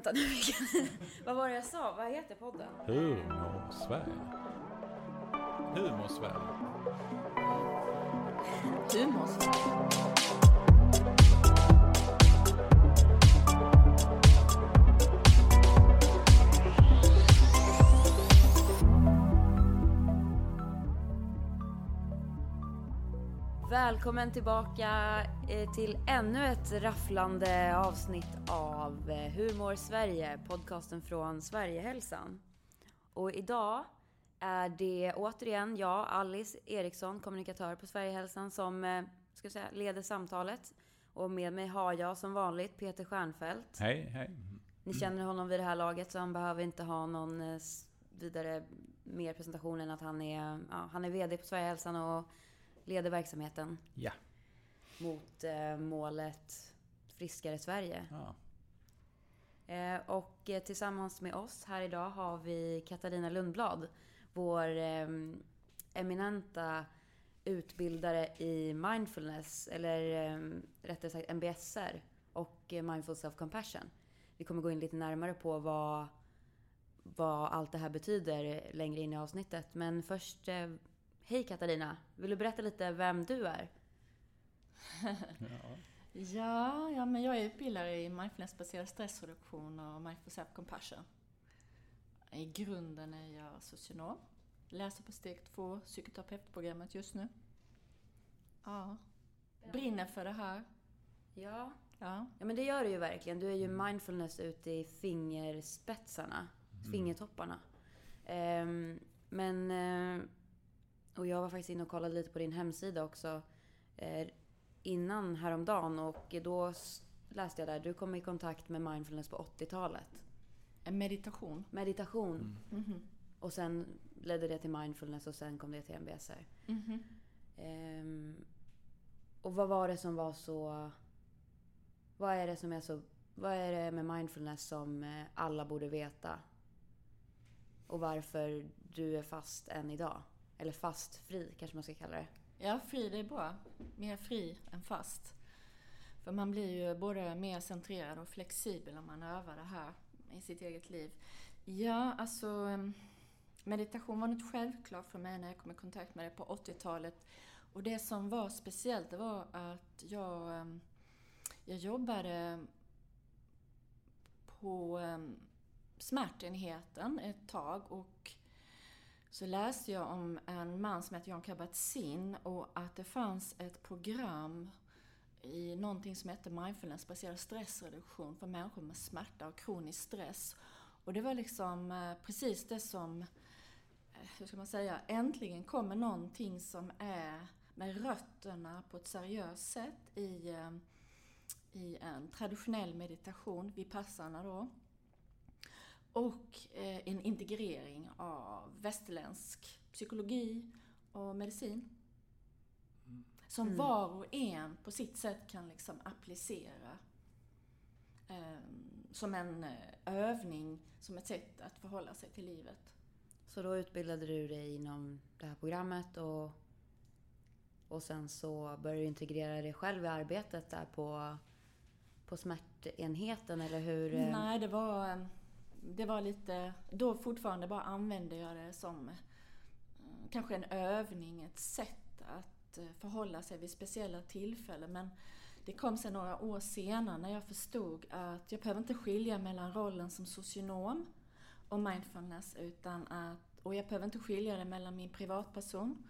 vänta nu. Vad var det jag sa? Vad heter podden? Humor Sverige. Humor Välkommen tillbaka eh, till ännu ett rafflande avsnitt av eh, Humor Sverige, podcasten från Sverigehälsan. Och idag är det återigen jag, Alice Eriksson, kommunikatör på Sverigehälsan, som eh, ska säga, leder samtalet. Och med mig har jag som vanligt Peter Stjernfeldt. Hej, hej. Ni känner honom vid det här laget så han behöver inte ha någon vidare mer presentation än att han är, ja, han är VD på Sverigehälsan och leder verksamheten Ja. mot eh, målet Friskare Sverige. ja. Eh, och eh, tillsammans med oss här idag har vi Katarina Lundblad, vår eh, eminenta utbildare i mindfulness, eller eh, rättare sagt MBSR och eh, mindful self-compassion. Vi kommer gå in lite närmare på vad, vad allt det här betyder längre in i avsnittet. Men först, eh, hej Katarina! Vill du berätta lite vem du är? ja. Ja, ja, men jag är utbildare i mindfulnessbaserad stressreduktion och mindful self-compassion. I grunden är jag socionom. Läser på steg två, psykoterapeutprogrammet just nu. Ja. Brinner för det här. Ja, Ja. Ja men det gör du ju verkligen. Du är ju mindfulness ute i fingerspetsarna. Fingertopparna. Ehm, men... eh, och jag var faktiskt inne och kollade lite på din hemsida också. eh, innan häromdagen och då läste jag där. Du kom i kontakt med mindfulness på 80-talet. En meditation. Meditation. Mhm. Och sen ledde det till mindfulness och sen kom det till MBSR. Mhm. Ehm, och vad var det som var så... Vad är det som är så... Vad är det med mindfulness som eh, alla borde veta? Och varför du är fast än idag? Eller fast fri kanske man ska kalla det. Ja, fri det är bra. Mer fri än fast. För man blir ju både mer centrerad och flexibel om man övar det här i sitt eget liv. Ja, alltså meditation var något självklart för mig när jag kom i kontakt med det på 80-talet. Och det som var speciellt det var att jag, jag jobbade på smärtenheten ett tag och så läste jag om en man som heter Jan Kabat-Zinn och att det fanns ett program i någonting som hette mindfulness-baserad stressreduktion för människor med smärta och kronisk stress. Och det var liksom eh, precis det som, eh, hur ska man säga, äntligen kommer någonting som är med rötterna på ett seriöst sätt i, eh, i en traditionell meditation, vipassana då. Och eh, en integrering av västerländsk psykologi och medicin. Som Mm. var och en på sitt sätt kan liksom applicera eh, som en eh, övning, som ett sätt att förhålla sig till livet. Så då utbildade du dig inom det här programmet och, och sen så började du integrera det själv i arbetet där på, på smärtenheten eller hur? eh, Nej, det var, eh, det var lite... Då fortfarande bara använde jag det som eh, kanske en övning, ett sätt att eh, förhålla sig vid speciella tillfällen. Men det kom sen några år senare när jag förstod att jag behöver inte skilja mellan rollen som socionom och mindfulness utan att, och jag behöver inte skilja det mellan min privatperson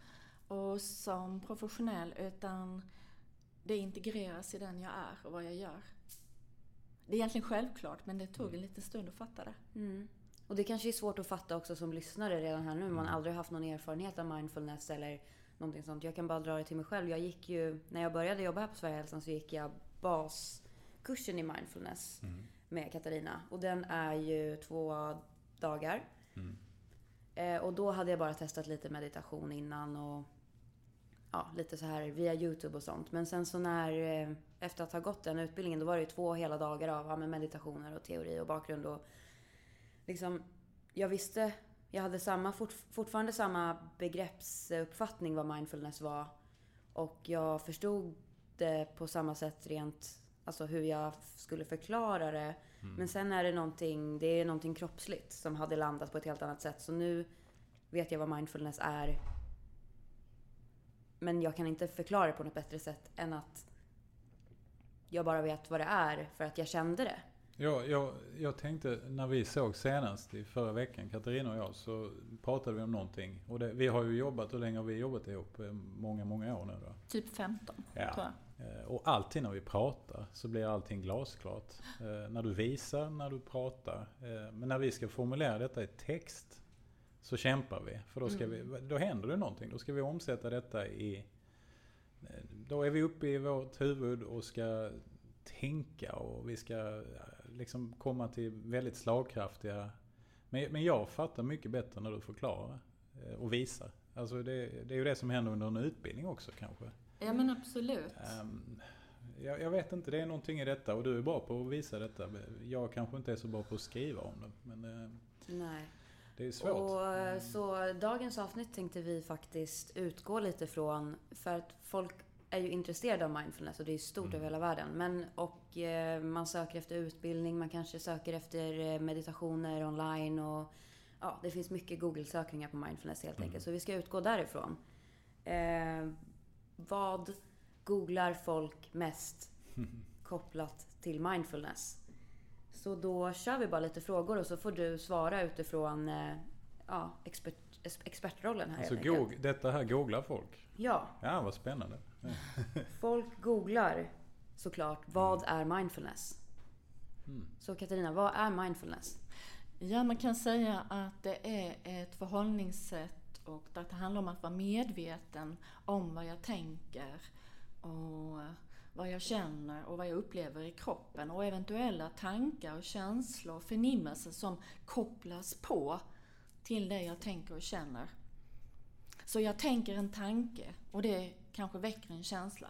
och som professionell utan det integreras i den jag är och vad jag gör. Det är egentligen självklart men det tog en liten stund att fatta det. Mm. Och det kanske är svårt att fatta också som lyssnare redan här nu. Man har aldrig haft någon erfarenhet av mindfulness eller någonting sånt. Jag kan bara dra det till mig själv. Jag gick ju, när jag började jobba här på Sverigehälsan så gick jag baskursen i mindfulness med Katarina. Och den är ju två dagar. Eh, och då hade jag bara testat lite meditation innan och ja, lite så här via YouTube och sånt. Men sen så när, eh, efter att ha gått den utbildningen, då var det ju två hela dagar av ja, men meditationer och teori och bakgrund och liksom, jag visste, jag hade samma, fort, fortfarande samma begreppsuppfattning vad mindfulness var. Och jag förstod det på samma sätt rent, alltså hur jag skulle förklara det. Men sen är det någonting, det är någonting kroppsligt som hade landat på ett helt annat sätt. Så nu vet jag vad mindfulness är. Men jag kan inte förklara det på något bättre sätt än att jag bara vet vad det är för att jag kände det. Jag, jag, jag tänkte när vi såg senast i förra veckan, Katarina och jag, så pratade vi om någonting. Och det, vi har ju jobbat, hur länge har vi jobbat ihop? Eh, Många, många år nu då. Typ 15, Ja. tror jag. Eh, Och alltid när vi pratar så blir allting glasklart. Eh, När du visar, när du pratar. Men när vi ska formulera detta i text så kämpar vi. För då, ska Mm. vi, då händer det någonting. Då ska vi omsätta detta i... Då är vi uppe i vårt huvud och ska tänka och vi ska eh, liksom komma till väldigt slagkraftiga... Men, men jag fattar mycket bättre när du förklarar eh, och visar. Alltså det, det är ju det som händer under en utbildning också kanske. Ja men absolut. Ehm, jag, jag vet inte, det är någonting i detta och du är bra på att visa detta. Jag kanske inte är så bra på att skriva om det, men eh, Nej. Det är svårt. Och, eh, så dagens avsnitt tänkte vi faktiskt utgå lite från, för att folk är ju intresserade av mindfulness och det är stort Mm. över hela världen. Men, och eh, man söker efter utbildning, man kanske söker efter eh, meditationer online och ja, det finns mycket Google-sökningar på mindfulness helt Mm. enkelt. Så vi ska utgå därifrån. Eh, vad googlar folk mest kopplat till mindfulness? Så då kör vi bara lite frågor och så får du svara utifrån eh, ja, expert, expertrollen här Alltså, goog- detta här googlar folk. Ja, Ja, vad spännande. folk googlar såklart vad är mindfulness? Mm. Så Katarina, vad är mindfulness? Ja, man kan säga att det är ett förhållningssätt och att det handlar om att vara medveten om vad jag tänker och vad jag känner och vad jag upplever i kroppen och eventuella tankar och känslor och förnimmelser som kopplas på till det jag tänker och känner. Så jag tänker en tanke och det kanske väcker en känsla.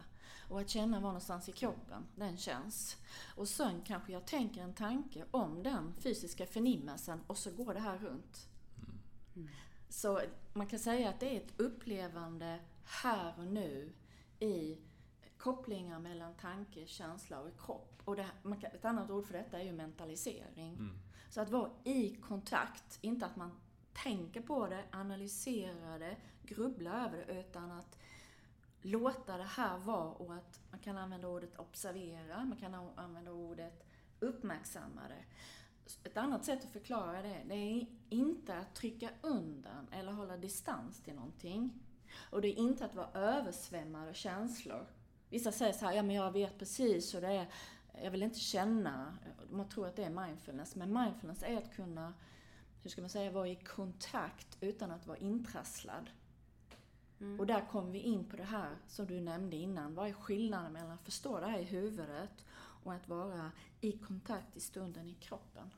Och att känna var någonstans i kroppen den känns. Och sen kanske jag tänker en tanke om den fysiska förnimmelsen och så går det här runt. Så man kan säga att det är ett upplevande här och nu i kopplingar mellan tanke, känsla och kropp. Och det, man kan, ett annat ord för detta är ju mentalisering. Mm. Så att vara i kontakt, inte att man tänker på det, analyserar det, grubblar över det, utan att låta det här vara och att man kan använda ordet observera, man kan använda ordet uppmärksamma det. Ett annat sätt att förklara det, det är inte att trycka undan eller hålla distans till någonting. Och det är inte att vara översvämmad av känslor. Vissa säger så här, ja men jag vet precis hur det är, jag vill inte känna, man tror att det är mindfulness, men mindfulness är att kunna, hur ska man säga, vara i kontakt utan att vara intrasslad. Och där kommer vi in på det här som du nämnde innan. Vad är skillnaden mellan att förstå det här i huvudet och att vara i kontakt i stunden i kroppen?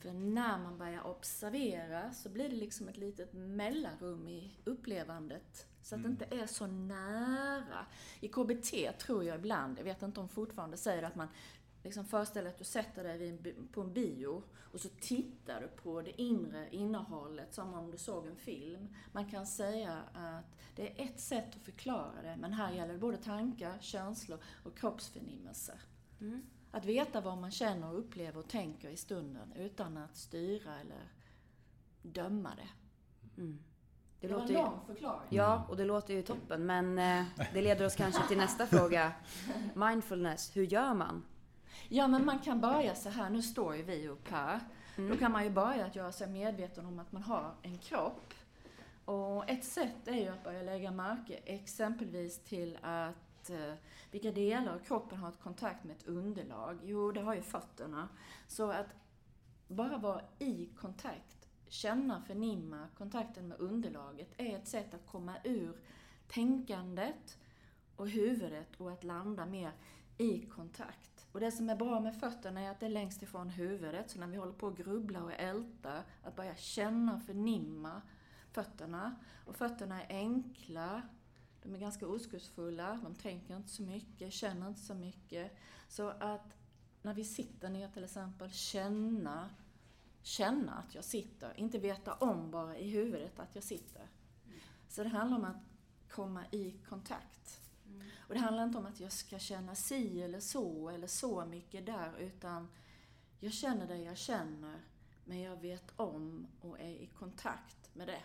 För när man börjar observera så blir det liksom ett litet mellanrum i upplevandet. Så att det inte är så nära. I KBT tror jag ibland, jag vet inte om fortfarande säger att man liksom föreställer att du sätter dig på en bio och så tittar du på det inre innehållet som om du såg en film. Man kan säga att det är ett sätt att förklara det, men här gäller det både tankar, känslor och kroppsförnimmelser. Att veta vad man känner och upplever och tänker i stunden utan att styra eller döma det. Det Det var en lång förklaring. ja, och det låter ju toppen. Men eh, det leder oss kanske till nästa fråga. Mindfulness, hur gör man? Ja, men man kan börja så här. Nu står ju vi upp här. Då kan man ju börja att göra sig medveten om att man har en kropp. Och ett sätt är ju att börja lägga märke exempelvis till att eh, vilka delar av kroppen har ett kontakt med ett underlag? Jo, det har ju fötterna. Så att bara vara i kontakt, känna, förnimma kontakten med underlaget är ett sätt att komma ur tänkandet och huvudet och att landa mer i kontakt. Och det som är bra med fötterna är att det är längst ifrån huvudet, så när vi håller på att grubbla och älta, att börja känna och förnimma fötterna. Och fötterna är enkla, de är ganska oskuldsfulla, de tänker inte så mycket, känner inte så mycket. Så att när vi sitter ner till exempel, känna, känna att jag sitter, inte veta om bara i huvudet att jag sitter. Så det handlar om att komma i kontakt. Och det handlar inte om att jag ska känna si eller så eller så mycket där, utan jag känner det jag känner, men jag vet om och är i kontakt med det.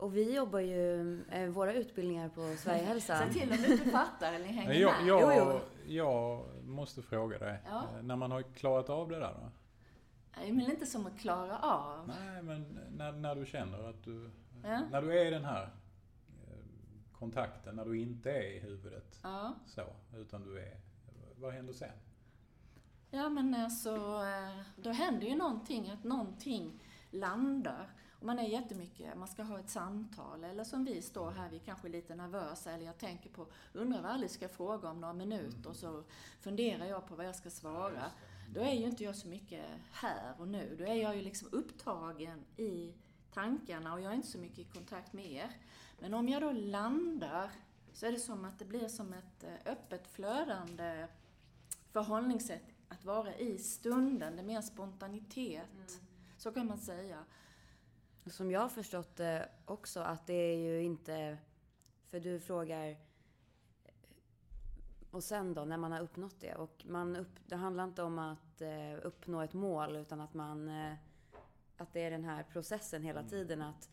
Och vi jobbar ju, eh, våra utbildningar på Sverigehälsan. Säg till om du inte fattar eller hänger Jag, med. jag, Jo, jag måste fråga dig. Ja. Eh, När man har klarat av det där då? Nej, men inte som att klara av. Nej, men när, när du känner att du... Ja. När du är i den här eh, kontakten, när du inte är i huvudet Ja. så, utan du är... Vad händer sen? Ja men alltså, eh, då händer ju någonting, att någonting landar. Och man är jättemycket, man ska ha ett samtal, eller som vi står här, vi kanske är lite nervösa, eller jag tänker på, undrar vad Alice ska fråga om några minuter, och så funderar jag på vad jag ska svara. Då är ju inte jag så mycket här och nu, då är jag ju liksom upptagen i tankarna och jag är inte så mycket i kontakt med er. Men om jag då landar, så är det som att det blir som ett eh, öppet flödande förhållningssätt att vara i stunden, det är mer spontanitet. Så kan man säga. Som jag har förstått det också att det är ju inte... För du frågar... Och sen då, när man har uppnått det? Och man upp, det handlar inte om att eh, uppnå ett mål utan att man... Eh, att det är den här processen hela tiden. Att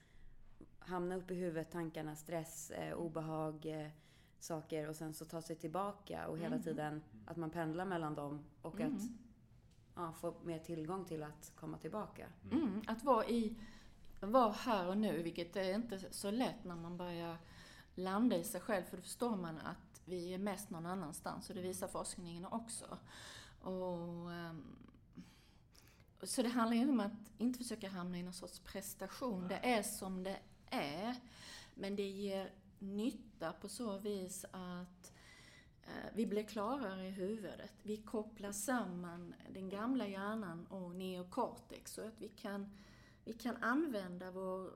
hamna upp i huvudet, tankarna, stress, eh, obehag, eh, saker och sen så ta sig tillbaka och hela tiden att man pendlar mellan dem och att ja, få mer tillgång till att komma tillbaka. Mm, att vara i, vara här och nu, vilket är inte så lätt när man börjar landa i sig själv, för då förstår man att vi är mest någon annanstans, och det visar forskningen också. Och, ehm, så det handlar ju om att inte försöka hamna i någon sorts prestation. Det är som det är, men det ger nytta på så vis att eh, vi blir klarare i huvudet. Vi kopplar samman den gamla hjärnan och neokortex så att vi kan, vi kan använda vår,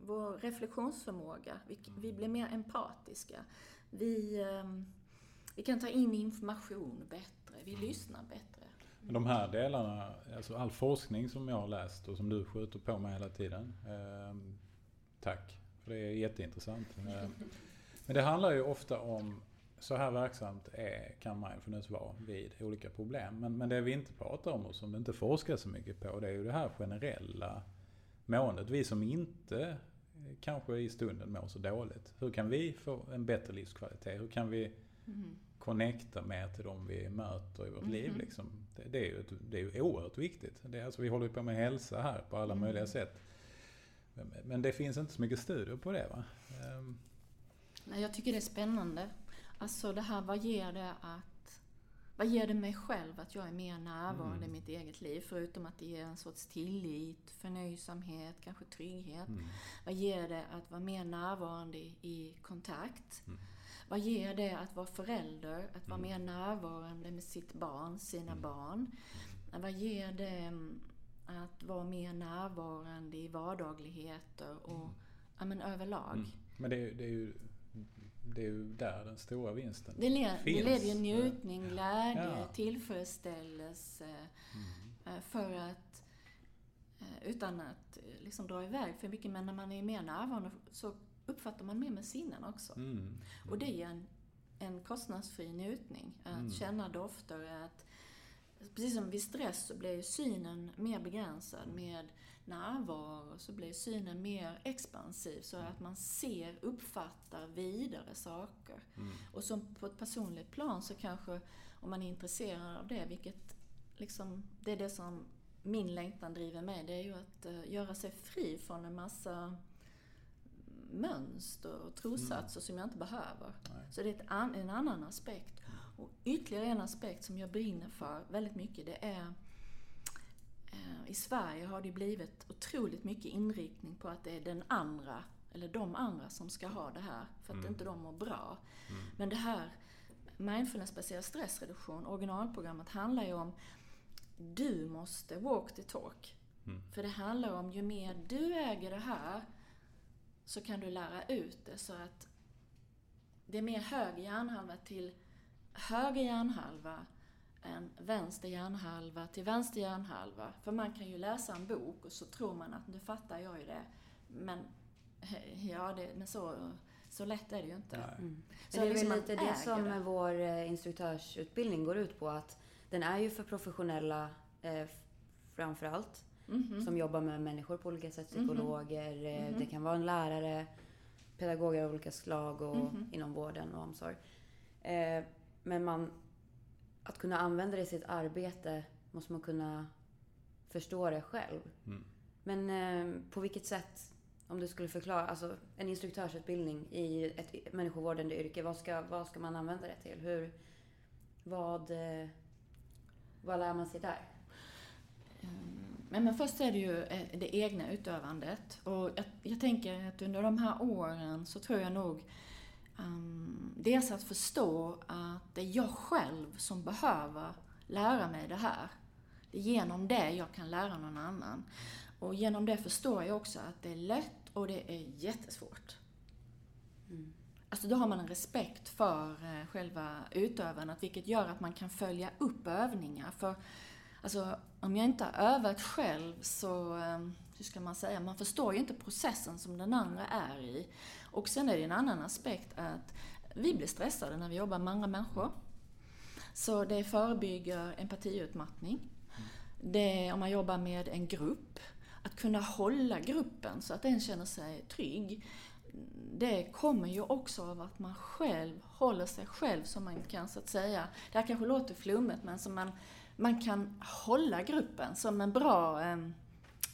vår reflektionsförmåga. Vi, vi blir mer empatiska. Vi, ehm, vi kan ta in information bättre. Vi lyssnar bättre. Men De här delarna, alltså all forskning som jag har läst och som du skjuter på med hela tiden. Eh, tack, för det är jätteintressant. Eh, men det handlar ju ofta om, så här verksamt är, kan mindfulness vara vid olika problem. Men, men det vi inte pratar om och som det inte forskas så mycket på, det är ju det här generella måendet. Vi som inte eh, kanske i stunden mår så dåligt. Hur kan vi få en bättre livskvalitet? Hur kan vi connecta mer till de vi möter i vårt liv. Liksom. Det, det, är ju det är ju oerhört viktigt. Det är, alltså, vi håller ju på med hälsa här på alla möjliga sätt. Men, men det finns inte så mycket studier på det va? Nej, jag tycker det är spännande. Alltså det här, vad ger det att... Vad ger det mig själv att jag är mer närvarande i mitt eget liv? Förutom att det ger en sorts tillit, förnöjsamhet, kanske trygghet. Vad ger det att vara mer närvarande i, kontakt? Vad ger det att vara förälder? Att vara mer närvarande med sitt barn, sina barn? Vad ger det mm, att vara mer närvarande i vardagligheter och ja, men överlag? mm. Men det, är- det, är ju, det är ju där den stora vinsten Det, le- det finns. leder ju njutning, glädje, Ja. tillfredsställelse. eh, För att, eh, utan att eh, liksom dra iväg för mycket, men när man är mer närvarande så uppfattar man mer med sinnen också. Mm. Och det ger en, en kostnadsfri njutning. Att känna dofter, att Precis som vid stress så blir ju synen mer begränsad. Med närvaro så blir synen mer expansiv. Så att man ser, uppfattar vidare saker. Och som på ett personligt plan så kanske, om man är intresserad av det, vilket liksom, det är det som min längtan driver mig, det är ju att eh, göra sig fri från en massa mönster och trossatser som jag inte behöver. Så det är ett an, en annan aspekt. Och ytterligare en aspekt som jag brinner för väldigt mycket, det är i Sverige har det blivit otroligt mycket inriktning på att det är den andra, eller de andra som ska ha det här, för att inte de mår bra. Men det här mindfulness-baserad stressreduktion, originalprogrammet, handlar ju om du måste walk the talk. För det handlar om ju mer du äger det här så kan du lära ut det. Så att det är mer höger hjärnhalva till höger hjärnhalva än vänster hjärnhalva till vänster hjärnhalva. För man kan ju läsa en bok och så tror man att nu fattar jag ju det. Men, ja, det, men så, så lätt är det ju inte. Men Så det är liksom väl lite det som det. vår eh, instruktörsutbildning går ut på. Att den är ju för professionella eh, framförallt. Mhm. Som jobbar med människor på olika sätt. Mhm. Psykologer, eh, Mhm. det kan vara en lärare, pedagoger av olika slag och Mhm. inom vården och omsorg. Eh, men man, att kunna använda det i sitt arbete måste man kunna förstå det själv. Mm. Men eh, på vilket sätt, om du skulle förklara, alltså en instruktörsutbildning i ett människovårdande yrke, vad ska, vad ska man använda det till? Hur, vad, eh, vad lär man sig där? Men, men först är det ju eh, det egna utövandet. Och jag, jag tänker att under de här åren så tror jag nog dels att förstå att det är jag själv som behöver lära mig det här. Det är genom det jag kan lära någon annan. Och genom det förstår jag också att det är lätt och det är jättesvårt. Mm. Alltså då har man en respekt för eh, själva utövandet, vilket gör att man kan följa upp övningar. För alltså, om jag inte har övat själv så, eh, hur ska man säga, man förstår ju inte processen som den andra är i. Och sen är det en annan aspekt att vi blir stressade när vi jobbar med andra människor. Så det förebygger empatiutmattning. Det, om man jobbar med en grupp, att kunna hålla gruppen så att den känner sig trygg. Det kommer ju också av att man själv håller sig själv som man kan så att säga, det här kanske låter flummigt men som man, man kan hålla gruppen som en bra eh,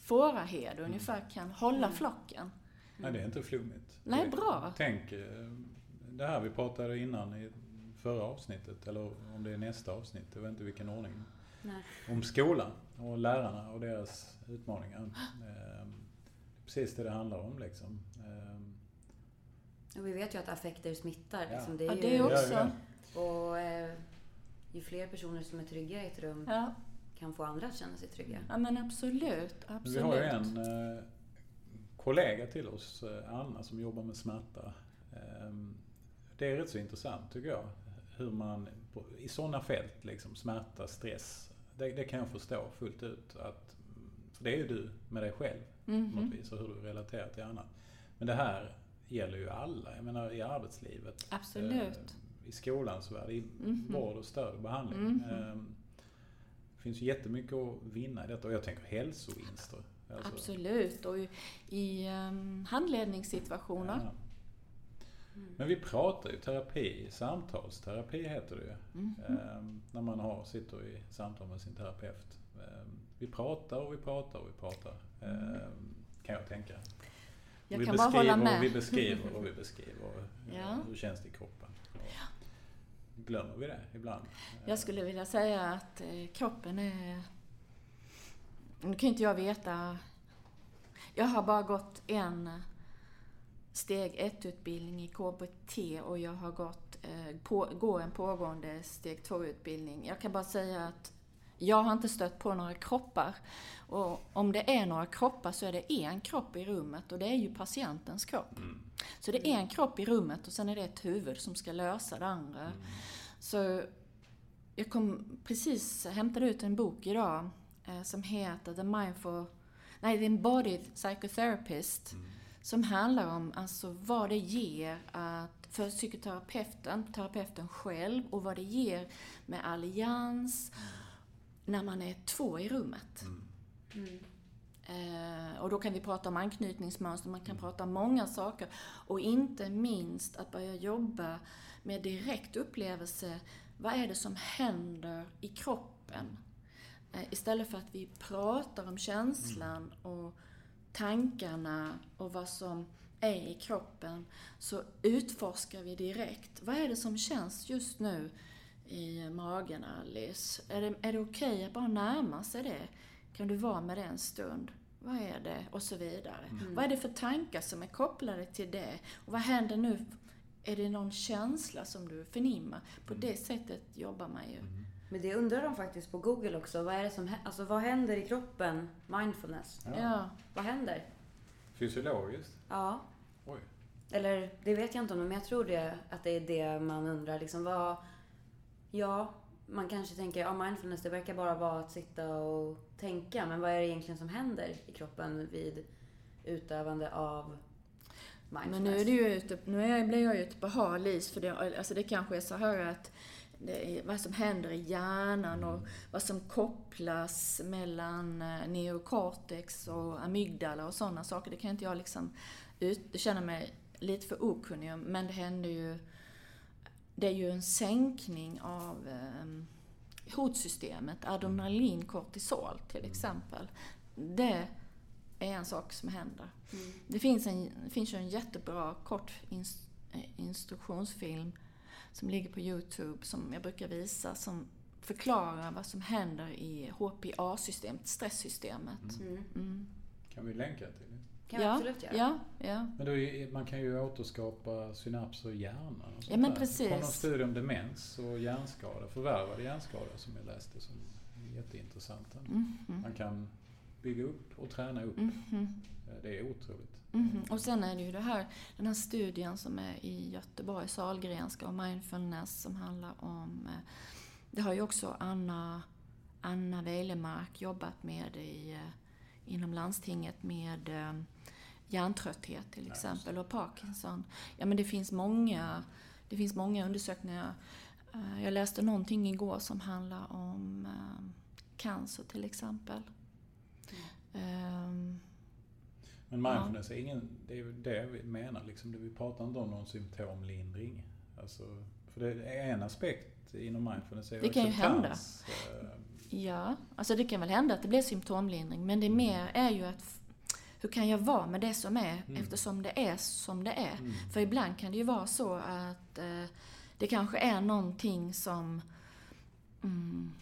fåraherde ungefär kan hålla flocken. Nej, det är inte flummigt. Nej, bra. Tänk eh, det här vi pratade innan i förra avsnittet, eller om det är nästa avsnitt, jag vet inte vilken ordning. Nej. Om skolan och lärarna och deras utmaningar. Eh, Precis det det handlar om liksom. Och vi vet ju att affekter smittar. Ja. Liksom. Det Ja, är ju, det också. Ja, Och eh, ju fler personer som är trygga i ett rum Ja, kan få andra att känna sig trygga. ja men absolut, absolut. Vi har ju en eh, kollega till oss, eh, Anna, som jobbar med smärta. Eh, det är rätt så intressant tycker jag. Hur man i sådana fält, liksom smärta, stress. Det, det kan jag förstå fullt ut. Att, för det är ju du med dig själv på Mhm. något vis och hur du relaterar till annat. Men det här gäller ju alla. Jag menar i arbetslivet. Absolut. eh, I skolans värld, i Mhm. vård och stöd och behandling. Mhm. Eh, det finns ju jättemycket att vinna i detta. Och jag tänker hälsovinster. Alltså, Absolut. Och i, i um, handledningssituationer. Ja. Men vi pratar ju terapi, samtalsterapi heter det ju. Mhm. Ehm, när man har, sitter i samtal med sin terapeut. Ehm, vi pratar och vi pratar och vi pratar. Ehm, kan jag tänka. Jag vi kan bara hålla med. Och vi beskriver och vi beskriver. eh, Ja. Hur känns det i kroppen? Och glömmer vi det ibland? Jag skulle vilja säga att eh, kroppen är... Nu kan inte jag veta... Jag har bara gått en steg 1-utbildning i KBT och jag har gått, eh, på, går en pågående steg 2-utbildning. Jag kan bara säga att jag har inte stött på några kroppar. Och om det är några kroppar så är det en kropp i rummet och det är ju patientens kropp. Mm. Så det är en kropp i rummet och sen är det ett huvud som ska lösa det andra. Mm. Så jag kom precis hämtade ut en bok idag eh, som heter The Mindful... Nej, en Body Psychotherapist. Mm. Som handlar om alltså vad det ger att, för psykoterapeuten, terapeuten själv och vad det ger med allians när man är två i rummet. Mm. Mm. Eh, och då kan vi prata om anknytningsmönster, man kan prata om många saker. Och inte minst att börja jobba med direkt upplevelse. Vad är det som händer i kroppen? Eh, istället för att vi pratar om känslan och tankarna och vad som är i kroppen så utforskar vi direkt. Vad är det som känns just nu i magen, Alice? Är det, är det okej att bara närma sig det? Kan du vara med det en stund? Vad är det? Och så vidare. Vad är det för tankar som är kopplade till det? Och vad händer nu? Är det någon känsla som du förnimmar? På det sättet jobbar man ju. Men det undrar de faktiskt på Google också. Vad är det som alltså, vad händer i kroppen? Mindfulness. Ja. Ja. Vad händer? Fysiologiskt? Ja. Oj. Eller det vet jag inte om, men jag tror det, att det är det man undrar. Liksom, vad, ja, man kanske tänker ja, mindfulness det verkar bara vara att sitta och tänka. Men vad är det egentligen som händer i kroppen vid utövande av mindfulness? Men nu, är det ju ute, nu är, blir jag ju ute på hal is för det, alltså det kanske är så här att det är vad som händer i hjärnan och vad som kopplas mellan eh, neokortex och amygdala och sådana saker. Det kan inte jag liksom ut, känna mig lite för okunnig om, men det händer ju... Det är ju en sänkning av eh, hotsystemet, adrenalin, kortisol till exempel. Det är en sak som händer. Mm. Det finns, en, det finns ju en jättebra kort ins, eh, instruktionsfilm som ligger på Youtube som jag brukar visa som förklarar vad som händer i HPA-systemet, stresssystemet. Mm. Mm. Kan vi länka till det? Kan ja, absolut göra. ja, ja. Men då är, man kan ju återskapa synapser i hjärnan och Ja, men där. precis. Från någon studie om demens och hjärnskada, förvärvade hjärnskada som jag läste som är jätteintressanta. Mhm. Man kan bygga upp och träna upp. Mhm. Det är otroligt. Mhm. Och sen är det ju det här, den här studien som är i Göteborg, Sahlgrenska och mindfulness som handlar om... eh, Det har ju också Anna, Anna Weilemark jobbat med i, eh, inom landstinget med hjärntrötthet till exempel och Parkinson. Ja men det finns många, det finns många undersökningar. Jag läste någonting igår som handlar om cancer till exempel. Ehm, Men mindfulness är ingen, det är det vi menar liksom. Det vi pratar inte om någon symptomlindring. Alltså, för det är en aspekt inom mindfulness är Det kan ju acceptans. Eh, Ja, alltså det kan väl hända att det blir symptomlindring, men det mer är ju att hur kan jag vara med det som är Mm. eftersom det är som det är? Mm. För ibland kan det ju vara så att eh, det kanske är någonting som... Mm,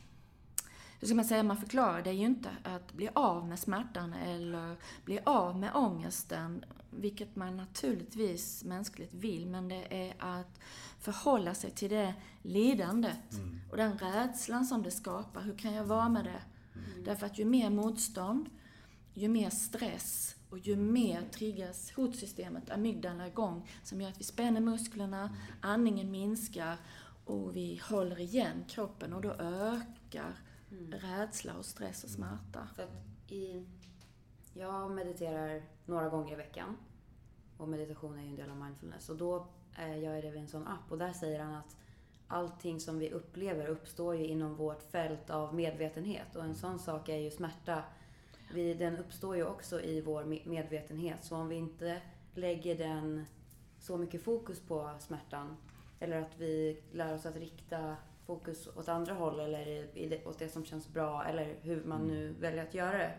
hur ska man säga, man förklarar det ju inte att bli av med smärtan eller bli av med ångesten, vilket man naturligtvis mänskligt vill, men det är att förhålla sig till det lidandet Mm. och den rädslan som det skapar. Hur kan jag vara med det? Mm. Därför att ju mer motstånd, ju mer stress och ju mer triggas hotsystemet, amygdala igång, som gör att vi spänner musklerna, andningen minskar och vi håller igen kroppen och då ökar Mm. rädsla och stress och smärta. För att i, jag mediterar några gånger i veckan. Och meditation är ju en del av mindfulness. Och då eh, gör jag det via en sån app. Och där säger han att allting som vi upplever uppstår ju inom vårt fält av medvetenhet. Och en sån sak är ju smärta. Vi, den uppstår ju också i vår me- medvetenhet. Så om vi inte lägger den så mycket fokus på smärtan. Eller att vi lär oss att rikta fokus åt andra håll eller åt det som känns bra eller hur man nu väljer att göra det.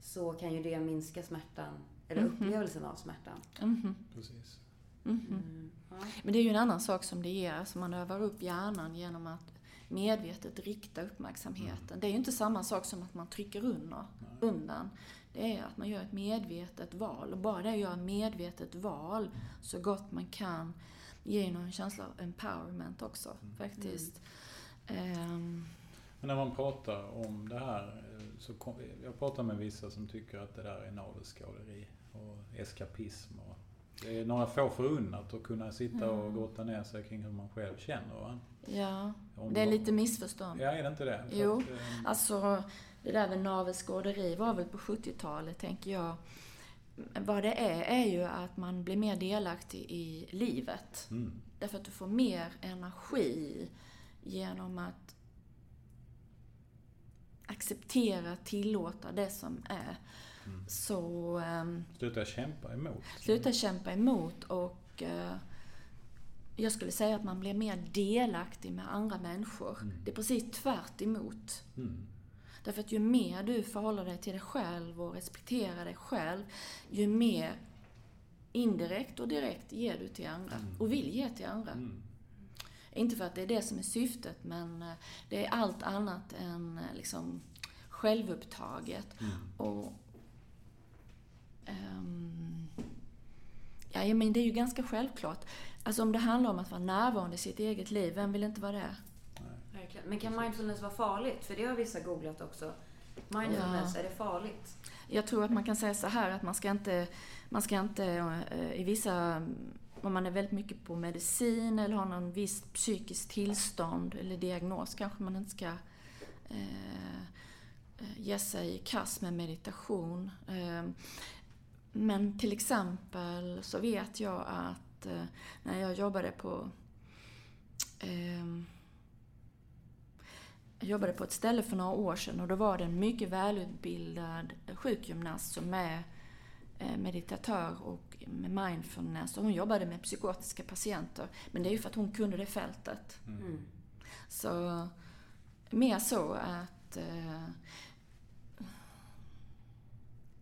Så kan ju det minska smärtan, eller Mhm. upplevelsen av smärtan. Mhm, Precis. mhm. Mm. Ja. Men det är ju en annan sak som det ger, alltså man övar upp hjärnan genom att medvetet rikta uppmärksamheten. Det är ju inte samma sak som att man trycker under, undan. Det är att man gör ett medvetet val. Och bara det att göra ett medvetet val så gott man kan ger någon känsla av empowerment också, faktiskt. Ehm, Men när man pratar om det här eh, så kom, jag pratar med vissa som tycker att det där är navelskåderi och eskapism. Och det är några få förunnat att kunna sitta och Mm. grotta ner sig kring hur man själv känner. Va? ja, Om det är lite missförstånd. Ja, är det inte det? För Jo. Att, eh, Alltså, det där med navelskåderi var väl på 70-talet, tänker jag. Vad det är, är ju att man blir mer delaktig i livet. mm, Därför att du får mer energi genom att acceptera, tillåta det som är. mm. Så ehm, Sluta kämpa emot. sluta kämpa emot och eh, jag skulle säga att man blir mer delaktig med andra människor. Mm. Det är precis tvärt emot. Mm, Därför att ju mer du förhåller dig till dig själv och respekterar dig själv, ju mer indirekt och direkt ger du till andra Mm. och vill ge till andra. mm, Inte för att det är det som är syftet, men eh, det är allt annat än eh, liksom självupptaget. mm. Och... ehm, ja, men det är ju ganska självklart. Alltså om det handlar om att vara närvarande i sitt eget liv, vem vill inte vara det? Verkligen. Men kan mindfulness vara farligt? För det har vissa googlat också. Mindfulness, är det farligt? Jag tror att man kan säga så här att man ska inte, man ska inte eh, i vissa, om man är väldigt mycket på medicin eller har någon viss psykiskt tillstånd eller diagnos kanske man inte ska eh, eh, ge sig i kast med meditation. Eh, men till exempel så vet jag att eh, när jag jobbade på eh, jag jobbade på ett ställe för några år sedan och då var det en mycket välutbildad sjukgymnast som är eh, meditatör och med mindfulness. Och hon jobbade med psykotiska patienter. Men det är ju för att hon kunde det fältet. Mm. Så mer så att eh,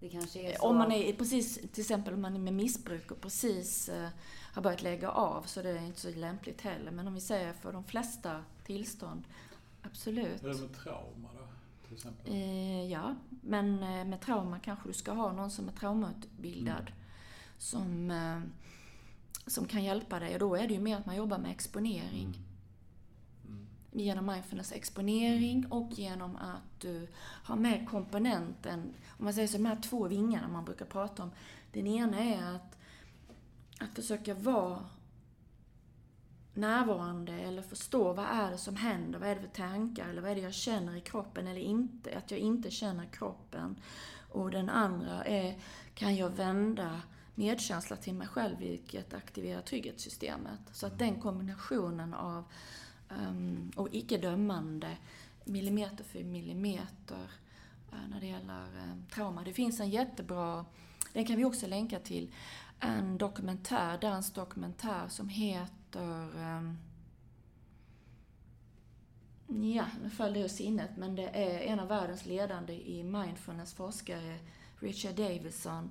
Det kanske är så... om man är precis, till exempel om man är med missbruk och precis eh, har börjat lägga av så det är inte så lämpligt heller. Men om vi säger för de flesta tillstånd, absolut. Hur är det med trauma då? Till exempel? Eh, ja, men eh, med trauma kanske du ska ha någon som är traumautbildad. Som, eh, som kan hjälpa dig. Och då är det ju mer att man jobbar med exponering. Mm. Genom mindfulness exponering och genom att du har med komponenten, om man säger så, de här två vingarna man brukar prata om. Den ena är att, att försöka vara närvarande eller förstå vad är det som händer, vad är det för tankar eller vad är det jag känner i kroppen eller inte, att jag inte känner kroppen. Och den andra är, kan jag vända medkänsla till mig själv vilket aktiverar trygghetssystemet. Så att den kombinationen av um, och icke-dömande millimeter för millimeter uh, när det gäller um, trauma. Det finns en jättebra, den kan vi också länka till, en dokumentär, dansk dokumentär som heter um, Ja, nu föll det ur sinnet, men det är en av världens ledande i mindfulness forskare, Richard Davidson.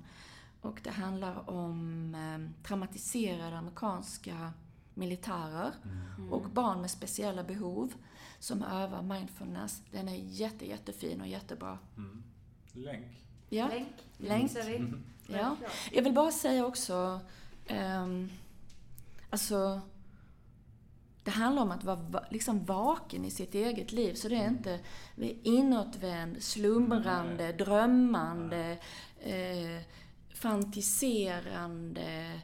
Och det handlar om eh, traumatiserade amerikanska militärer Mm. och barn med speciella behov som övar mindfulness. Den är jätte, jättefin och jättebra. Mm. Länk. Ja, Länk. Länk. Mm. ja. Jag vill bara säga också, ehm, alltså det handlar om att vara va- liksom vaken i sitt eget liv. Så det är inte inåtvänd, slumrande, drömmande, eh, fantiserande,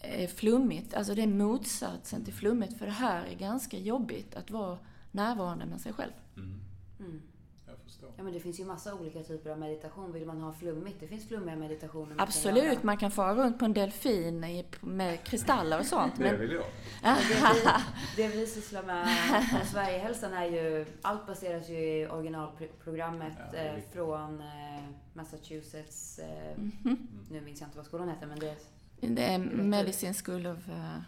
eh, flummigt. Alltså det är motsatsen till flummigt. För det här är ganska jobbigt att vara närvarande med sig själv. Mm. Mm. Ja men det finns ju massa olika typer av meditation. Vill man ha flummigt? Det finns flummiga meditationer. man kan Absolut, göra. man kan fara runt på en delfin i, med kristaller och sånt. Det Men, vill jag. Men Det vi, det vi sysslar med på Sverigehälsan är ju, allt baseras ju i originalprogrammet Ja, eh, från eh, Massachusetts, eh, Mhm. nu minns jag inte vad skolan heter men det är Det är Medicine School of, uh,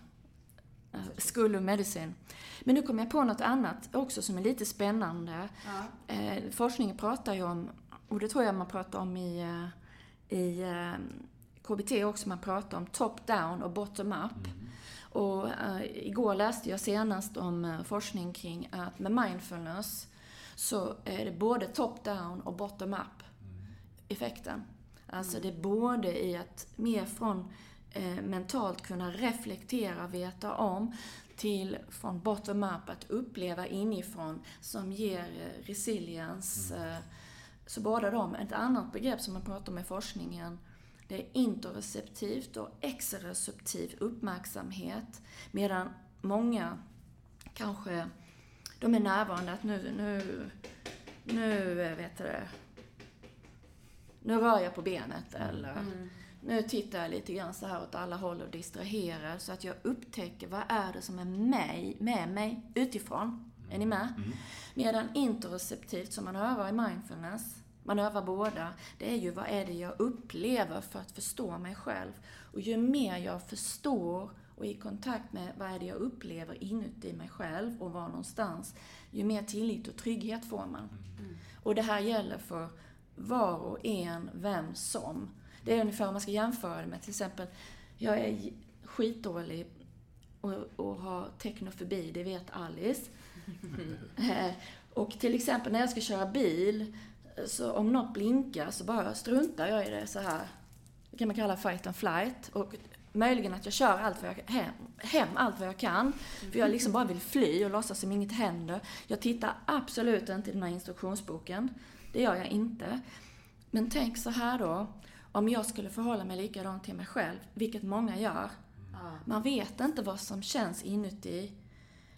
School of Medicine. Men nu kommer jag på något annat också som är lite spännande. ja. Eh, forskningen pratar ju om, och det tror jag man pratar om i, eh, i eh, KBT också, man pratar om top-down och bottom-up. Mm. Och eh, igår läste jag senast om eh, forskning kring att med mindfulness så är det både top-down och bottom-up effekten. Alltså det är både i att mer från eh, mentalt kunna reflektera, veta om, till från bottom-up att uppleva inifrån som ger eh, resiliens. Eh, så båda de. Ett annat begrepp som man pratar om i forskningen det är interoceptivt och exeroceptiv uppmärksamhet. Medan många kanske, de är närvarande att nu, nu, nu eh, vet du det, nu rör jag på benet eller Mm. Nu tittar jag lite grann så här åt alla håll och distraherar så att jag upptäcker vad är det som är mig, med mig utifrån. Är ni med? Mm. Medan interoceptivt som man övar i mindfulness, man övar båda, det är ju vad är det jag upplever för att förstå mig själv. Och ju mer jag förstår och är i kontakt med vad är det jag upplever inuti mig själv och var någonstans, ju mer tillit och trygghet får man. Och det här gäller för var och en, vem som. Det är ungefär om man ska jämföra det med till exempel, jag är skitdålig och, och har teknofobi, det vet Alice. Eh, Och till exempel när jag ska köra bil, så om något blinkar så bara struntar jag i det så här. Det kan man kalla fight and flight. Och möjligen att jag kör allt vad jag, hem, hem allt vad jag kan. För jag liksom bara vill fly och låtsas som inget händer. Jag tittar absolut inte i den här instruktionsboken. Det gör jag inte. Men tänk så här då. Om jag skulle förhålla mig likadant till mig själv, vilket många gör. Man vet inte vad som känns inuti.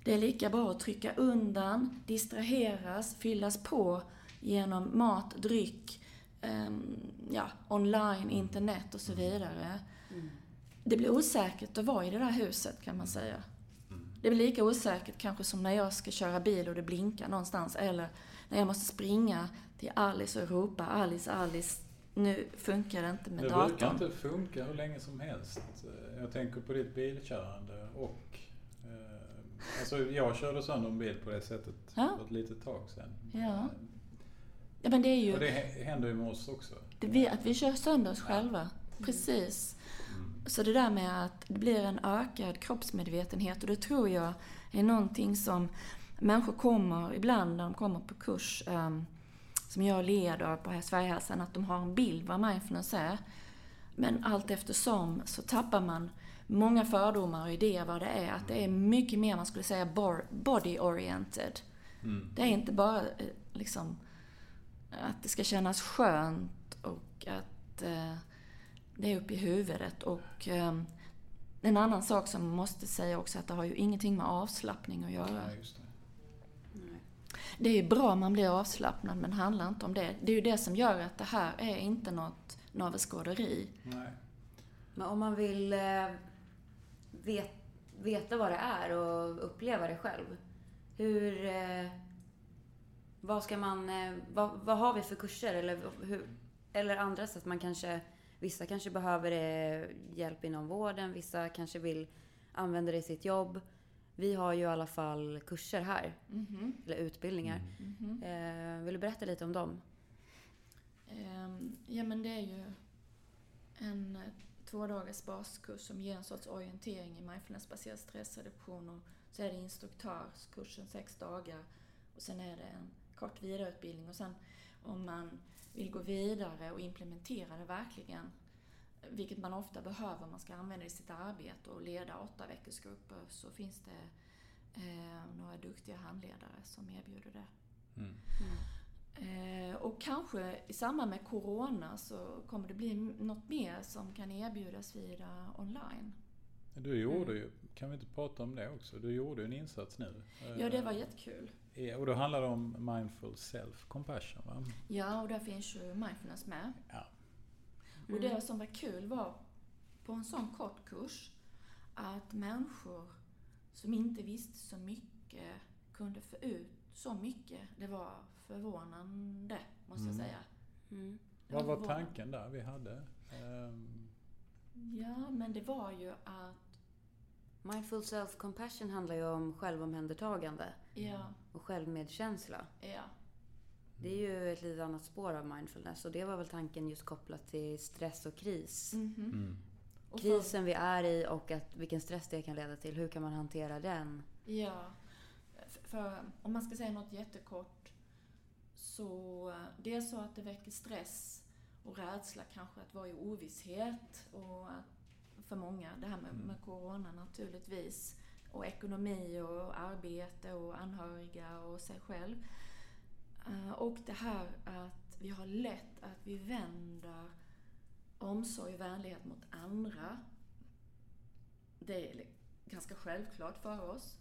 Det är lika bra att trycka undan, distraheras, fyllas på genom mat, dryck, ehm, ja, online, internet och så vidare. Mm. Det blir osäkert att vara i det där huset kan man säga. Mm. Det blir lika osäkert kanske som när jag ska köra bil och det blinkar någonstans. Eller när jag måste springa till Alice och ropa Alice, Alice. Nu funkar det inte med det datorn. Det brukar inte funka hur länge som helst. Jag tänker på ditt bilkörande och eh, Alltså jag körde sönder en bil på det sättet Ja. för ett litet tag sedan. Ja. Ja men det är ju... Och det hä- händer ju med oss också. Vi, att vi kör sönder oss själva. Precis. Så det där med att det blir en ökad kroppsmedvetenhet och det tror jag är någonting som människor kommer ibland när de kommer på kurs ehm, som jag leder på Sverigehälsan, att de har en bild vad mindfulness är. Men allt eftersom så tappar man många fördomar och idéer vad det är. Att det är mycket mer, man skulle säga, body-oriented. Mm. Det är inte bara eh, liksom att det ska kännas skönt och att eh, det är uppe i huvudet. Och eh, en annan sak som man måste säga också att det har ju ingenting med avslappning att göra. Ja, det. Är ju bra om man blir avslappnad men det handlar inte om det. Det är ju det som gör att det här är inte något navelskåderi. Nej. Men om man vill eh, vet, veta vad det är och uppleva det själv. Hur... Eh, vad ska man... Eh, vad, vad har vi för kurser? Eller, hur, eller andra sätt man kanske... Vissa kanske behöver eh, hjälp inom vården. Vissa kanske vill använda det i sitt jobb. Vi har ju i alla fall kurser här. Eller utbildningar. Mhm. Eh, vill du berätta lite om dem? Ehm, Ja men det är ju en två dagars baskurs som ger en sorts orientering i mindfulnessbaserad stressreduktion och så är det instruktörskursen sex dagar och sen är det en kort vidareutbildning och sen om man vill gå vidare och implementera det verkligen, vilket man ofta behöver om man ska använda i sitt arbete och leda åtta veckorsgrupper så finns det eh, några duktiga handledare som erbjuder det. Mm. Eh, och kanske i samband med Corona så kommer det bli något mer som kan erbjudas via online. Du gjorde ju, kan vi inte prata om det också? Du gjorde en insats nu. Ja, det var jättekul. Eh, Och då handlar det om mindful self-compassion va? Ja, och där finns ju mindfulness med. Ja. Och det som var kul var på en sån kort kurs att människor som inte visste så mycket kunde få ut så mycket. Det var förvånande, måste jag Mm. säga. Mm. Vad var tanken där vi hade? Ehm, Ja, men det var ju att... Mindful self-compassion handlar ju om självomhändertagande Ja, och självmedkänsla. ja. Det är ju ett lite annat spår av mindfulness och det var väl tanken just kopplat till stress och kris. Mhm. mm. Krisen vi är i och att vilken stress det kan leda till. Hur kan man hantera den? Ja. För om man ska säga något jättekort så det är så att det väcker stress och rädsla kanske att vara i ovisshet och för många, det här med, med Corona naturligtvis och ekonomi och arbete och anhöriga och sig själv. Eh, och det här att vi har lätt att vi vänder omsorg och vänlighet mot andra. Det är ganska självklart för oss.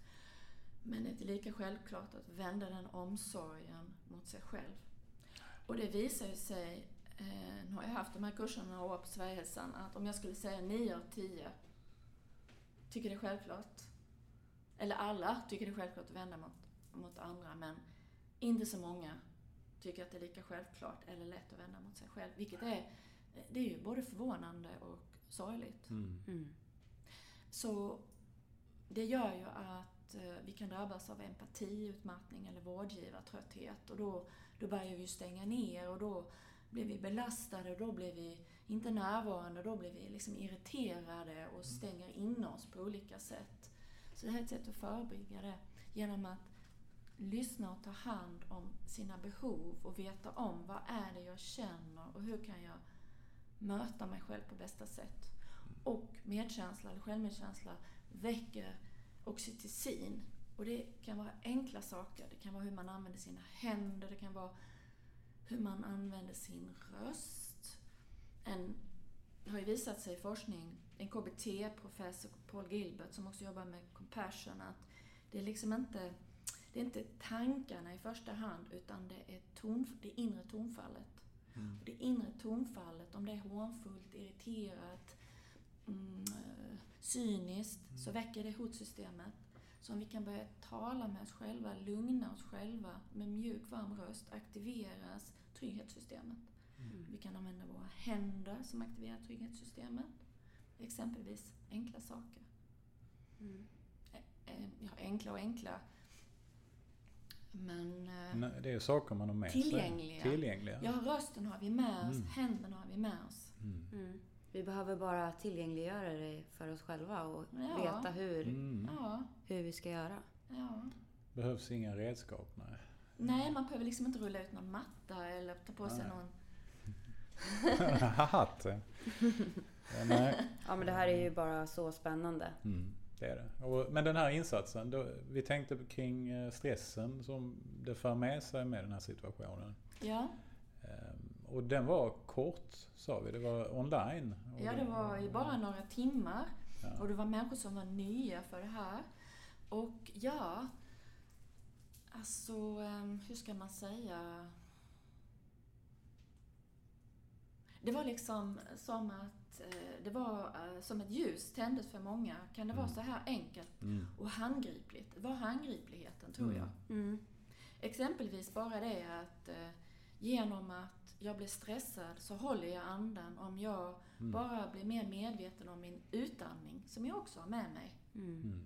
Men det är inte lika självklart att vända den omsorgen mot sig själv. Och det visar ju sig, eh, nu har jag haft de här kurserna några år på Sverigehälsan, att om jag skulle säga 9 av 10 tycker det är självklart. Eller alla tycker det är självklart att vända mot, mot andra, men inte så många tycker att det är lika självklart eller lätt att vända mot sig själv. Vilket är, det är ju både förvånande och sorgligt. Mm. Mm. Så det gör ju att eh, vi kan drabbas av empatiutmattning eller vårdgivartrötthet och då, då börjar vi stänga ner och då blir vi belastade och då blir vi inte närvarande, då blir vi liksom irriterade och stänger in oss på olika sätt. Så det här är ett sätt att förebygga det genom att lyssna och ta hand om sina behov och veta om vad är det jag känner och hur kan jag möta mig själv på bästa sätt. Och medkänsla eller självmedkänsla väcker oxytocin. Och det kan vara enkla saker. Det kan vara hur man använder sina händer, det kan vara hur man använder sin röst. En, det har ju visat sig i forskning, en KBT-professor, Paul Gilbert, som också jobbar med compassion, att det är liksom inte, det är inte tankarna i första hand, utan det är ton, det inre tonfallet. Mm. Det inre tonfallet, om det är hånfullt, irriterat, mm, cyniskt, så väcker det hotsystemet. Så om vi kan börja tala med oss själva, lugna oss själva med mjuk, varm röst, aktiveras trygghetssystemet. Mm. Vi kan använda våra händer som aktiverar trygghetssystemet. Exempelvis enkla saker. Mm. Ja, enkla och enkla. Men eh, Nej, Det är saker man har med Tillgängliga. sig. Tillgängliga. ja, rösten har vi med oss, Mm. händerna har vi med oss. Mm. Mm. Vi behöver bara tillgängliggöra det för oss själva och Ja. veta hur, Mm. Ja, hur vi ska göra. ja. Behövs inga redskap, nej. Nej, man behöver liksom inte rulla ut någon matta eller ta på sig Nej. någon... Hatt. ja. Ja, nej. Ja men det här är ju bara så spännande. Det är det. Och, men den här insatsen, då, vi tänkte kring eh, stressen som det för med sig med den här situationen. Ja, Ehm, Och den var kort, sa vi. Det var online. Ja det var ju bara några timmar. Ja. Och det var människor som var nya för det här. Och ja, alltså ehm, hur ska man säga? Det var liksom som att eh, det var eh, som ett ljus tändes för många. Kan det vara Mm. så här enkelt Mm. och handgripligt? Det var handgripligheten tror Mm. jag. Mm. Exempelvis bara det att eh, genom att jag blir stressad så håller jag andan. Om jag Mm. bara blir mer medveten om min utandning, som jag också har med mig, Mm. Mm.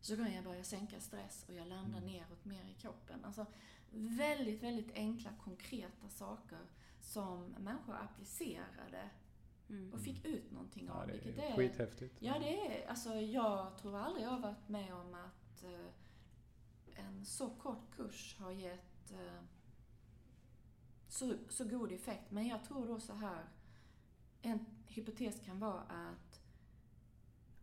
så kan jag börja sänka stress och jag landar Mm. neråt mer i kroppen. Alltså väldigt, väldigt enkla, konkreta saker som människor applicerade Mm. och fick ut någonting Ja, av. det vilket är skithäftigt. Ja, det är, alltså jag tror aldrig jag har varit med om att eh, en så kort kurs har gett eh, så, så god effekt. Men jag tror då så här, en hypotes kan vara att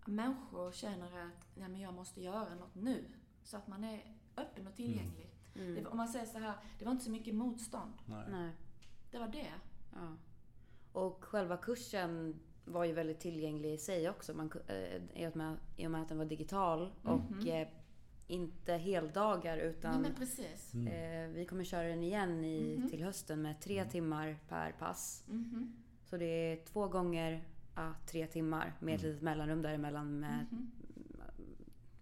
människor känner att Nej, men jag måste göra något nu. Så att man är öppen och tillgänglig. Mm. Det, var- om man säger så här, det var inte så mycket motstånd. Nej. Nej. Det var det. Ja. Och själva kursen var ju väldigt tillgänglig i sig också. Man, eh, i, och med, I och med att den var digital och Mhm. eh, inte heldagar Nej, utan men precis. Mm. eh, vi kommer köra den igen i, Mhm. till hösten med tre timmar per pass. Mhm. Så det är två gånger ja, tre timmar med ett Mm. litet mellanrum däremellan med Mhm.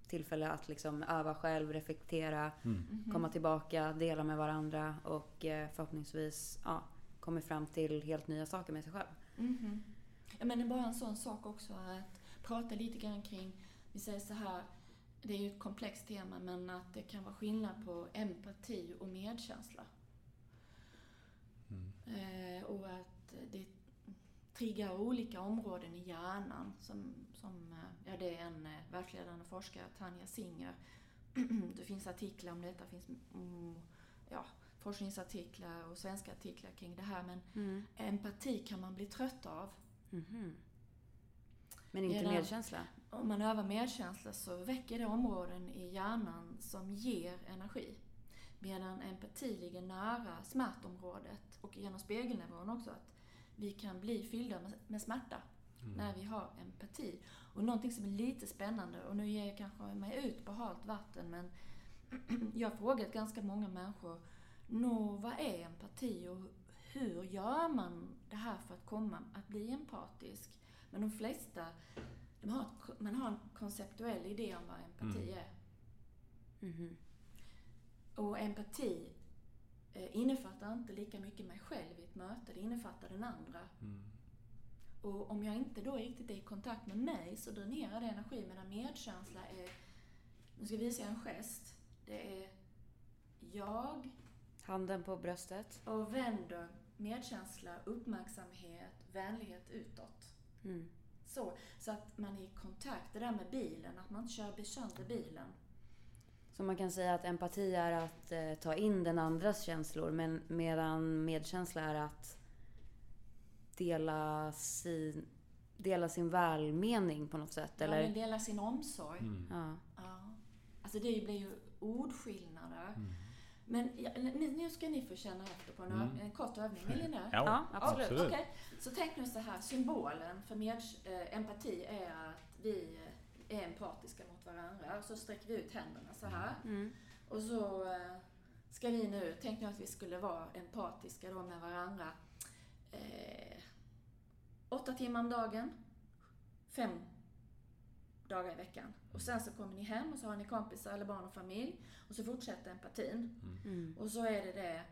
tillfälle att liksom öva själv, reflektera, Mm. Mhm. komma tillbaka, dela med varandra och eh, förhoppningsvis ja, kommer fram till helt nya saker med sig själv. Mhm. Ja, men det är bara en sån sak också att prata lite grann kring, vi säger så här, det är ju ett komplext tema, men att det kan vara skillnad på empati och medkänsla. Mm. Eh, och att det triggar olika områden i hjärnan. Som, som, eh, ja, det är en eh, världsledande forskare, Tanja Singer. det finns artiklar om detta, det finns mm, ja, forskningsartiklar och svenska artiklar kring det här. Men empati kan man bli trött av. Mhm. Men inte Medan- medkänsla? Om man övar medkänsla så väcker det områden i hjärnan som ger energi. Medan empati ligger nära smärtområdet och genom spegelneuron också att vi kan bli fyllda med- med smärta Mm. när vi har empati. Och någonting som är lite spännande, och nu ger jag kanske mig ut på halt vatten, men jag har frågat ganska många människor, Nå, vad är empati och hur gör man det här för att komma att bli empatisk? Men de flesta, de har man har en konceptuell idé om vad empati Mm. är. Mhm. Och empati eh, innefattar inte lika mycket mig själv i ett möte, det innefattar den andra. Mm. Och om jag inte då riktigt är i kontakt med mig så dränerar det energi medan medkänsla är, nu ska jag visa en gest, det är jag Handen på bröstet. och vänder medkänsla, uppmärksamhet, vänlighet utåt. Mm. Så, så att man är i kontakt, det där med bilen, att man inte kör sönder bilen. Så man kan säga att empati är att eh, ta in den andras känslor men medan medkänsla är att dela sin, dela sin välmening på något sätt. Ja, Eller? men dela sin omsorg. Mm. Ja. Ja. Alltså det blir ju ordskillnader. Mm. Men ja, nu nu ska ni få känna efter på en, Mm. en kort övning. Vill ni det? Ja, Ja, absolut. absolut. Okej, så tänk nu så här. Symbolen för med, eh, empati är att vi eh, är empatiska mot varandra. Och så sträcker vi ut händerna så här. Mm. Och så eh, ska vi nu, tänk nu att vi skulle vara empatiska då med varandra. Eh, åtta timmar om dagen. Fem dagar i veckan. Och sen så kommer ni hem och så har ni kompisar eller barn och familj. Och så fortsätter empatin. Mm. Och så är det det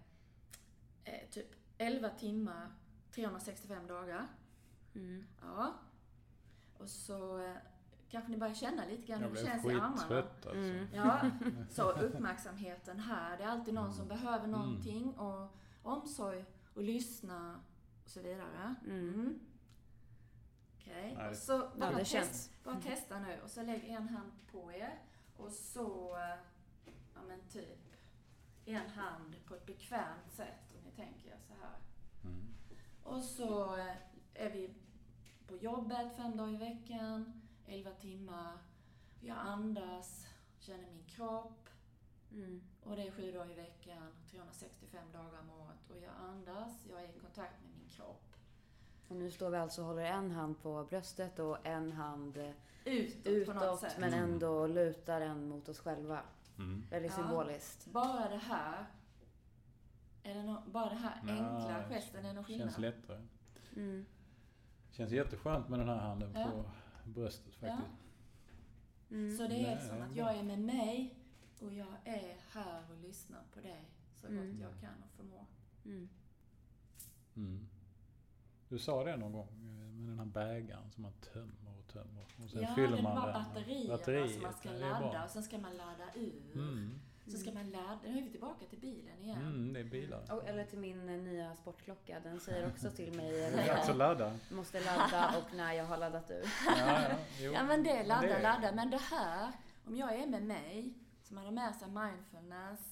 eh, typ 11 timmar, 365 dagar. Mm. Ja. Och så eh, kanske ni börjar känna lite grann hur det känns i armarna. alltså. Mm. Ja, så uppmärksamheten här. Det är alltid någon som Mm. behöver någonting och omsorg och lyssna och så vidare. Mm. Okej, Nej, och så bara, det test, bara testa nu och så lägg en hand på er och så, ja men typ, en hand på ett bekvämt sätt om ni tänker er så här. Mm. Och så eh, är vi på jobbet fem dagar i veckan, 11 timmar. Jag andas, känner min kropp. Mm. Och det är sju dagar i veckan, 365 dagar om året. Och jag andas, jag är i kontakt med min kropp. Och nu står vi alltså och håller en hand på bröstet och en hand eh, Utåt, på något utåt sätt. men Mm. ändå lutar den mot oss själva. Mm. Väldigt Ja. symboliskt. Bara det här, är det no- bara den här Ja, enkla gesten är någon skillnad. Känns lättare. Mm. Känns jätteskönt med den här handen Ja. på bröstet faktiskt. Mm. Så det är Nej, som det att jag är med mig och jag är här och lyssnar på dig så gott Mm. jag kan och förmår. Mm. Du sa det någon gång eh, med den här bägaren som man tömmer och tömmer. Och sen ja, fyller det är man bara den. batterierna Batteriet, som man ska är ladda och sen ska man ladda ur. Mm. Så ska man ladda, nu är vi tillbaka till bilen igen. Mm, det är bilar. Och, eller till min eh, nya sportklocka. Den säger också till mig när är jag ladda. måste ladda och när jag har laddat ur. Ja, ja. Ja men det är ladda, det- ladda. Men det här, om jag är med mig, som har med sig mindfulness,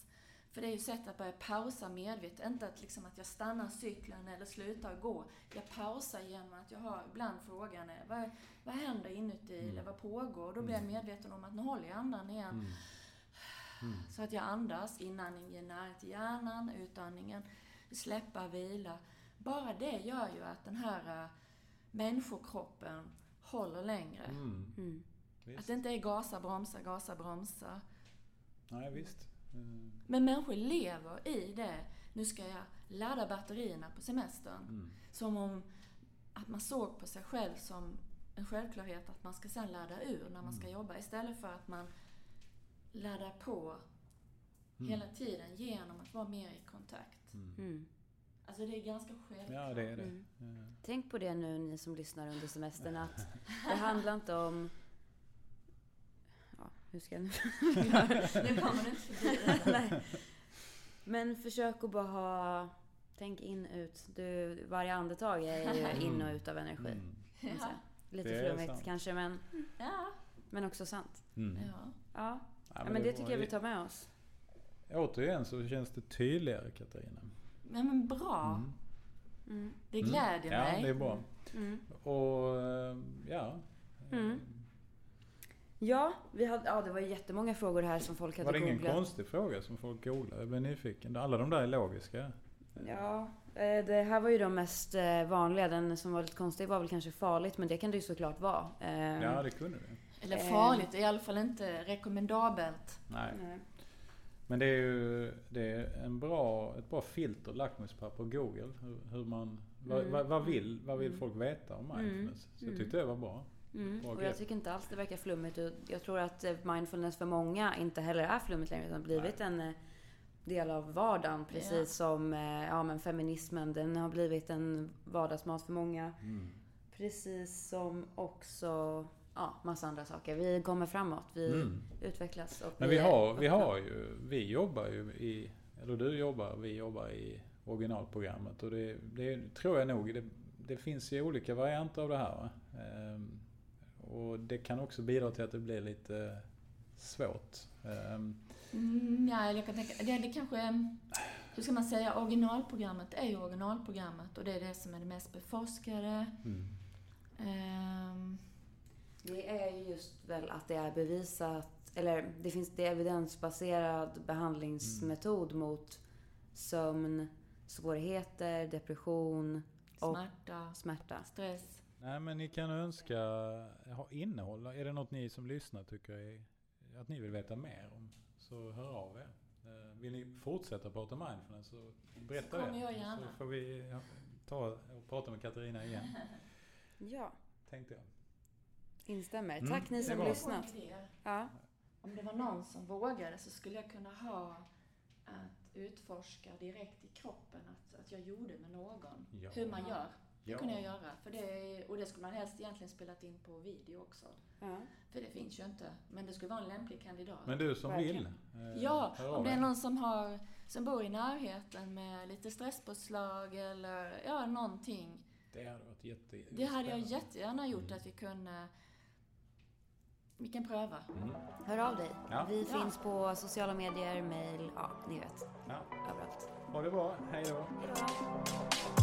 för det är ju sätt att börja pausa medvetet. Inte att, liksom att jag stannar cykeln eller slutar gå. Jag pausar genom att jag har ibland frågan är, vad, vad händer inuti Mm. eller vad pågår? Då blir jag medveten om att nu håller jag andan igen. Mm. Mm. Så att jag andas, inandning ger närhet till hjärnan, utandningen släppa, vila. Bara det gör ju att den här uh, människokroppen håller längre. Mm. Mm. Att det inte är gasa, bromsa, gasa, bromsa. Nej, visst. Mm. Men människor lever i det. Nu ska jag ladda batterierna på semestern. Mm. Som om att man såg på sig själv som en självklarhet att man ska sen ladda ur när man ska Mm. jobba. Istället för att man laddar på Mm. hela tiden genom att vara mer i kontakt. Mm. Mm. Alltså det är ganska självklart. Ja, det är det. Mm. Ja. Tänk på det nu ni som lyssnar under semestern att det handlar inte om... Ja, hur ska jag nu Nu kommer du inte förbi det. Men försök att bara ha... Tänk in, ut. Du, varje andetag är ju in och ut av energi. Mm. Ja. säga. Lite Det flummigt kanske men, Ja. men också sant. Mm. ja. Ja, Ja, ja men det var- tycker jag vi tar med oss. Återigen så känns det tydligare Katarina. Men, men bra. Mm. Mm. Det glädjer Ja, mig. det är bra. Mm. Och eh, ja. Mm. Ja, vi hade, ja, det var jättemånga frågor här som folk hade Var det ingen googlat. konstig fråga som folk googlade? Jag blev nyfiken. Alla de där är logiska. Ja, eh, det här var ju de mest eh, vanliga. Den som var lite konstig var väl kanske farligt, men det kan det ju såklart vara. Eh, Ja, det kunde det. Eller Eh. farligt, i alla fall inte rekommendabelt. Nej. nej. Men det är ju det är en bra, ett bra filter, lackmuspapper, Google. Hur, hur man, vad, Mm. vad, vad, vill, vad vill Mm. folk veta om mindfulness? Så jag Mm. tyckte det var bra. Mm. Och jag tycker inte alls det verkar flummigt. Jag tror att eh, mindfulness för många inte heller är flummigt längre, utan blivit en eh, del av vardagen. Precis Ja. som eh, ja, men feminismen, den har blivit en vardagsmat för många. Mm. Precis som också ja, massa andra saker. Vi kommer framåt, vi Mm. utvecklas. Och Men vi är har, vi har ju, vi jobbar ju i, eller du jobbar, vi jobbar i originalprogrammet och det, det tror jag nog, det, det finns ju olika varianter av det här. va? Ehm, och det kan också bidra till att det blir lite svårt. Ehm, Mm, ja, jag kan tänka, det, det kanske, hur ska man säga, originalprogrammet är ju originalprogrammet och det är det som är det mest beforskade. mm. Ehm, Det är ju just väl att det är bevisat, eller det finns det evidensbaserad behandlingsmetod mot sömn, svårigheter, depression och smärta, smärta. stress. Nej men ni kan önska ha innehåll. Är det något ni som lyssnar tycker är, att ni vill veta mer om? Så hör av er. Eh, Vill ni fortsätta prata mindfulness så berätta Så kommer det. jag gärna. Så får vi ta och prata med Katarina igen. Ja, Tänkte jag. Instämmer. Mm, Tack ni som lyssnat. Ja. Om det var någon som vågade så skulle jag kunna ha att utforska direkt i kroppen att, att jag gjorde med någon. Ja. Hur man gör. Det Ja. kunde jag göra. För det, och det skulle man helst egentligen spelat in på video också. Ja. För det finns ju inte. Men det skulle vara en lämplig kandidat. Men du som Verkligen. vill. eh, Ja, om det är någon som, har, som bor i närheten med lite stresspåslag eller ja, någonting. Det hade varit jätte... Det hade jag jättegärna gjort Mm. att vi kunde... Vi kan pröva. Mm. Hör av dig. Ja. Vi Ja. finns på sociala medier, mail, ja ni vet. Ja. Överallt. Ha det bra. Hej då. Hej då.